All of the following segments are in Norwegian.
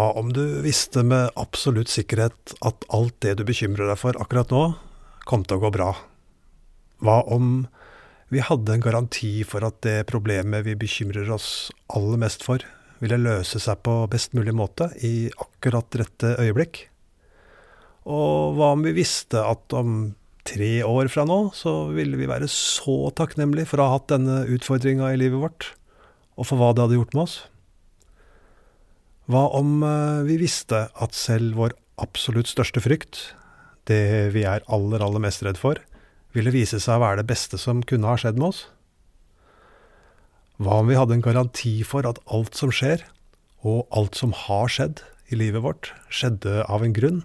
Hva om du visste med absolutt sikkerhet at alt det du bekymrer deg for akkurat nå, kom til å gå bra? Hva om vi hadde en garanti for at det problemet vi bekymrer oss aller mest for, ville løse seg på best mulig måte i akkurat rette øyeblikk? Og hva om vi visste at om tre år fra nå, så ville vi være så takknemlige for å ha hatt denne utfordringa i livet vårt, og for hva det hadde gjort med oss? Hva om eh, vi visste at selv vår absolutt største frykt, det vi er aller, aller mest redd for, ville vise seg å være det beste som kunne ha skjedd med oss? Hva om vi hadde en garanti for at alt som skjer, og alt som har skjedd i livet vårt, skjedde av en grunn,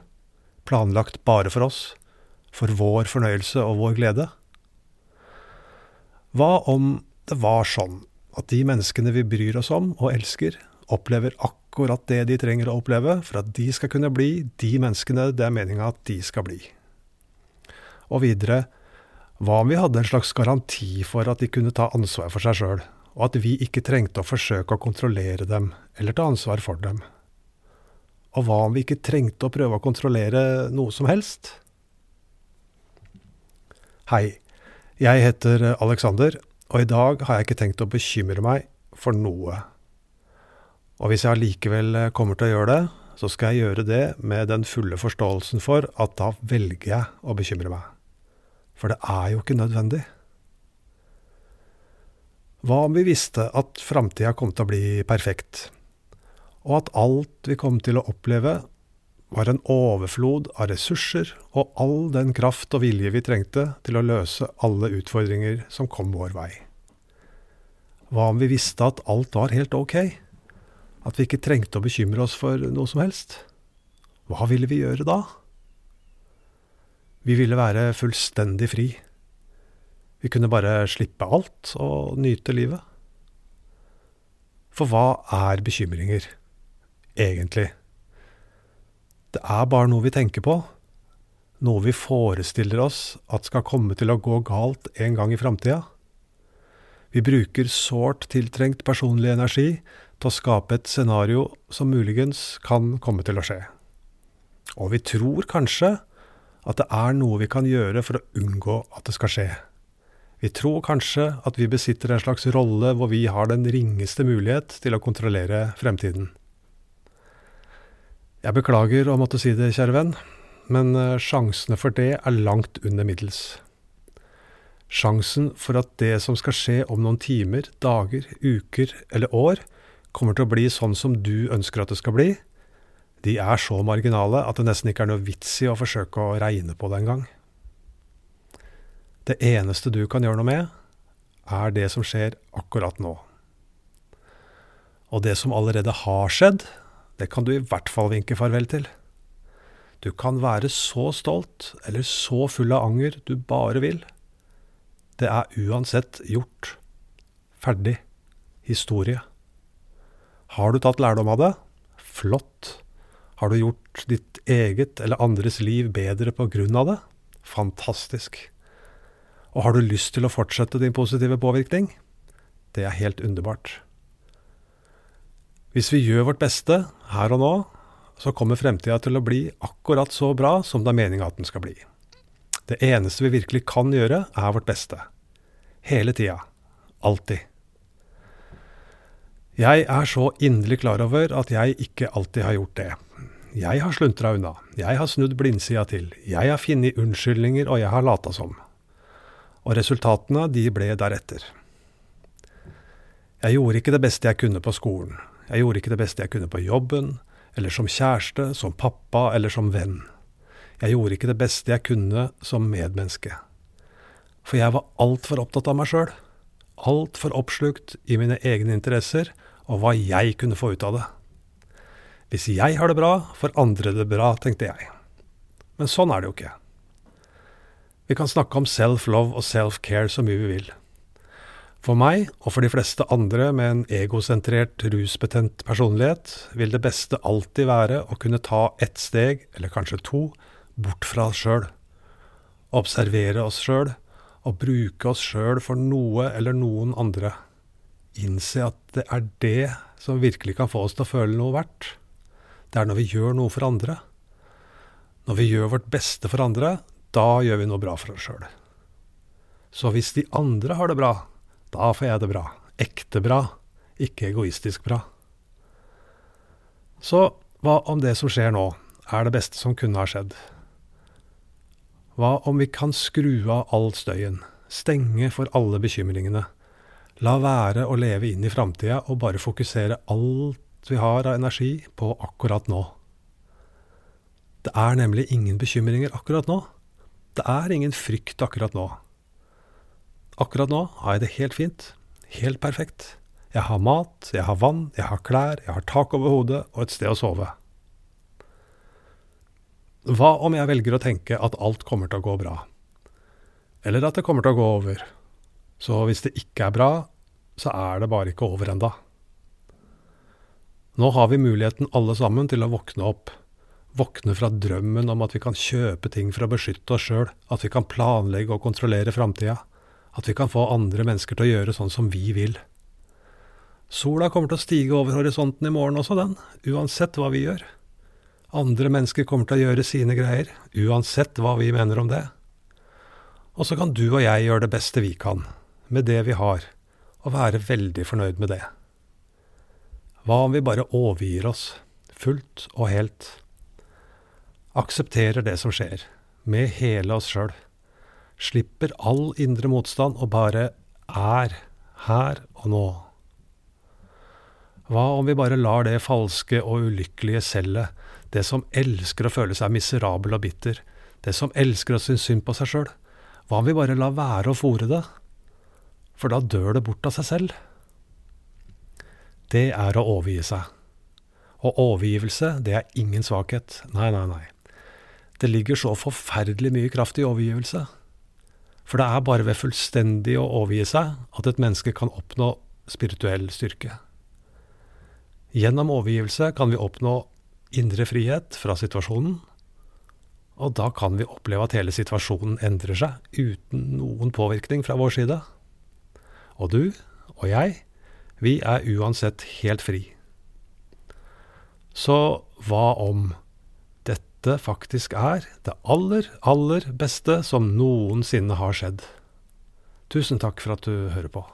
planlagt bare for oss, for vår fornøyelse og vår glede? Hva om det var sånn at de menneskene vi bryr oss om og elsker, opplever akkurat det de trenger å oppleve for at de skal kunne bli de menneskene det er meninga at de skal bli. Og videre, hva om vi hadde en slags garanti for at de kunne ta ansvar for seg sjøl, og at vi ikke trengte å forsøke å kontrollere dem eller ta ansvar for dem? Og hva om vi ikke trengte å prøve å kontrollere noe som helst? Hei, jeg heter Alexander, og i dag har jeg ikke tenkt å bekymre meg for noe. Og hvis jeg allikevel eh, kommer til å gjøre det, så skal jeg gjøre det med den fulle forståelsen for at da velger jeg å bekymre meg. For det er jo ikke nødvendig. Hva om vi visste at framtida kom til å bli perfekt, og at alt vi kom til å oppleve, var en overflod av ressurser og all den kraft og vilje vi trengte til å løse alle utfordringer som kom vår vei? Hva om vi visste at alt var helt ok? At vi ikke trengte å bekymre oss for noe som helst. Hva ville vi gjøre da? Vi ville være fullstendig fri. Vi kunne bare slippe alt og nyte livet. For hva er bekymringer, egentlig? Det er bare noe vi tenker på, noe vi forestiller oss at skal komme til å gå galt en gang i framtida. Vi bruker sårt tiltrengt personlig energi til å skape et scenario som muligens kan komme til å skje. Og vi tror kanskje at det er noe vi kan gjøre for å unngå at det skal skje. Vi tror kanskje at vi besitter en slags rolle hvor vi har den ringeste mulighet til å kontrollere fremtiden. Jeg beklager å måtte si det, kjære venn, men eh, sjansene for det er langt under middels. Sjansen for at det som skal skje om noen timer, dager, uker eller år, kommer til å bli sånn som du ønsker at det skal bli, de er så marginale at det nesten ikke er noe vits i å forsøke å regne på det engang. Det eneste du kan gjøre noe med, er det som skjer akkurat nå. Og det som allerede har skjedd, det kan du i hvert fall vinke farvel til. Du kan være så stolt eller så full av anger du bare vil. Det er uansett gjort. Ferdig. Historie. Har du tatt lærdom av det? Flott. Har du gjort ditt eget eller andres liv bedre på grunn av det? Fantastisk. Og har du lyst til å fortsette din positive påvirkning? Det er helt underbart. Hvis vi gjør vårt beste her og nå, så kommer fremtida til å bli akkurat så bra som det er meninga at den skal bli. Det eneste vi virkelig kan gjøre, er vårt beste. Hele tida. Alltid. Jeg er så inderlig klar over at jeg ikke alltid har gjort det. Jeg har sluntra unna, jeg har snudd blindsida til, jeg har funnet unnskyldninger og jeg har lata som. Og resultatene, de ble deretter. Jeg gjorde ikke det beste jeg kunne på skolen, jeg gjorde ikke det beste jeg kunne på jobben, eller som kjæreste, som pappa eller som venn. Jeg gjorde ikke det beste jeg kunne som medmenneske. For jeg var altfor opptatt av meg sjøl, altfor oppslukt i mine egne interesser og hva jeg kunne få ut av det. Hvis jeg har det bra, får andre det bra, tenkte jeg. Men sånn er det jo ikke. Vi kan snakke om self-love og self-care så mye vi vil. For meg, og for de fleste andre med en egosentrert, rusbetent personlighet, vil det beste alltid være å kunne ta ett steg, eller kanskje to, bort fra oss sjøl. Observere oss sjøl, og bruke oss sjøl for noe eller noen andre innse at det er det som virkelig kan få oss til å føle noe verdt. Det er når vi gjør noe for andre. Når vi gjør vårt beste for andre, da gjør vi noe bra for oss sjøl. Så hvis de andre har det bra, da får jeg det bra. Ekte bra, ikke egoistisk bra. Så hva om det som skjer nå, er det beste som kunne ha skjedd? Hva om vi kan skru av all støyen, stenge for alle bekymringene, la være å leve inn i framtida og bare fokusere alt vi har av energi på akkurat nå? Det er nemlig ingen bekymringer akkurat nå. Det er ingen frykt akkurat nå. Akkurat nå har jeg det helt fint, helt perfekt. Jeg har mat, jeg har vann, jeg har klær, jeg har tak over hodet og et sted å sove. Hva om jeg velger å tenke at alt kommer til å gå bra? Eller at det kommer til å gå over? Så hvis det ikke er bra, så er det bare ikke over enda. Nå har vi muligheten alle sammen til å våkne opp. Våkne fra drømmen om at vi kan kjøpe ting for å beskytte oss sjøl, at vi kan planlegge og kontrollere framtida, at vi kan få andre mennesker til å gjøre sånn som vi vil. Sola kommer til å stige over horisonten i morgen også, den, uansett hva vi gjør. Andre mennesker kommer til å gjøre sine greier, uansett hva vi mener om det. Og så kan du og jeg gjøre det beste vi kan, med det vi har, og være veldig fornøyd med det. Hva om vi bare overgir oss, fullt og helt? Aksepterer det som skjer, med hele oss sjøl. Slipper all indre motstand og bare er her og nå. Hva om vi bare lar det falske og ulykkelige selvet, det som elsker å føle seg miserabel og bitter. Det som elsker å synes synd på seg sjøl. Hva om vi bare lar være å fòre det? For da dør det bort av seg selv. Det er å overgi seg. Og overgivelse, det er ingen svakhet. Nei, nei, nei. Det ligger så forferdelig mye kraft i overgivelse. For det er bare ved fullstendig å overgi seg at et menneske kan oppnå spirituell styrke. Gjennom overgivelse kan vi oppnå indre frihet fra situasjonen. Og da kan vi oppleve at hele situasjonen endrer seg uten noen påvirkning fra vår side. Og du og jeg, vi er uansett helt fri. Så hva om dette faktisk er det aller, aller beste som noensinne har skjedd? Tusen takk for at du hører på.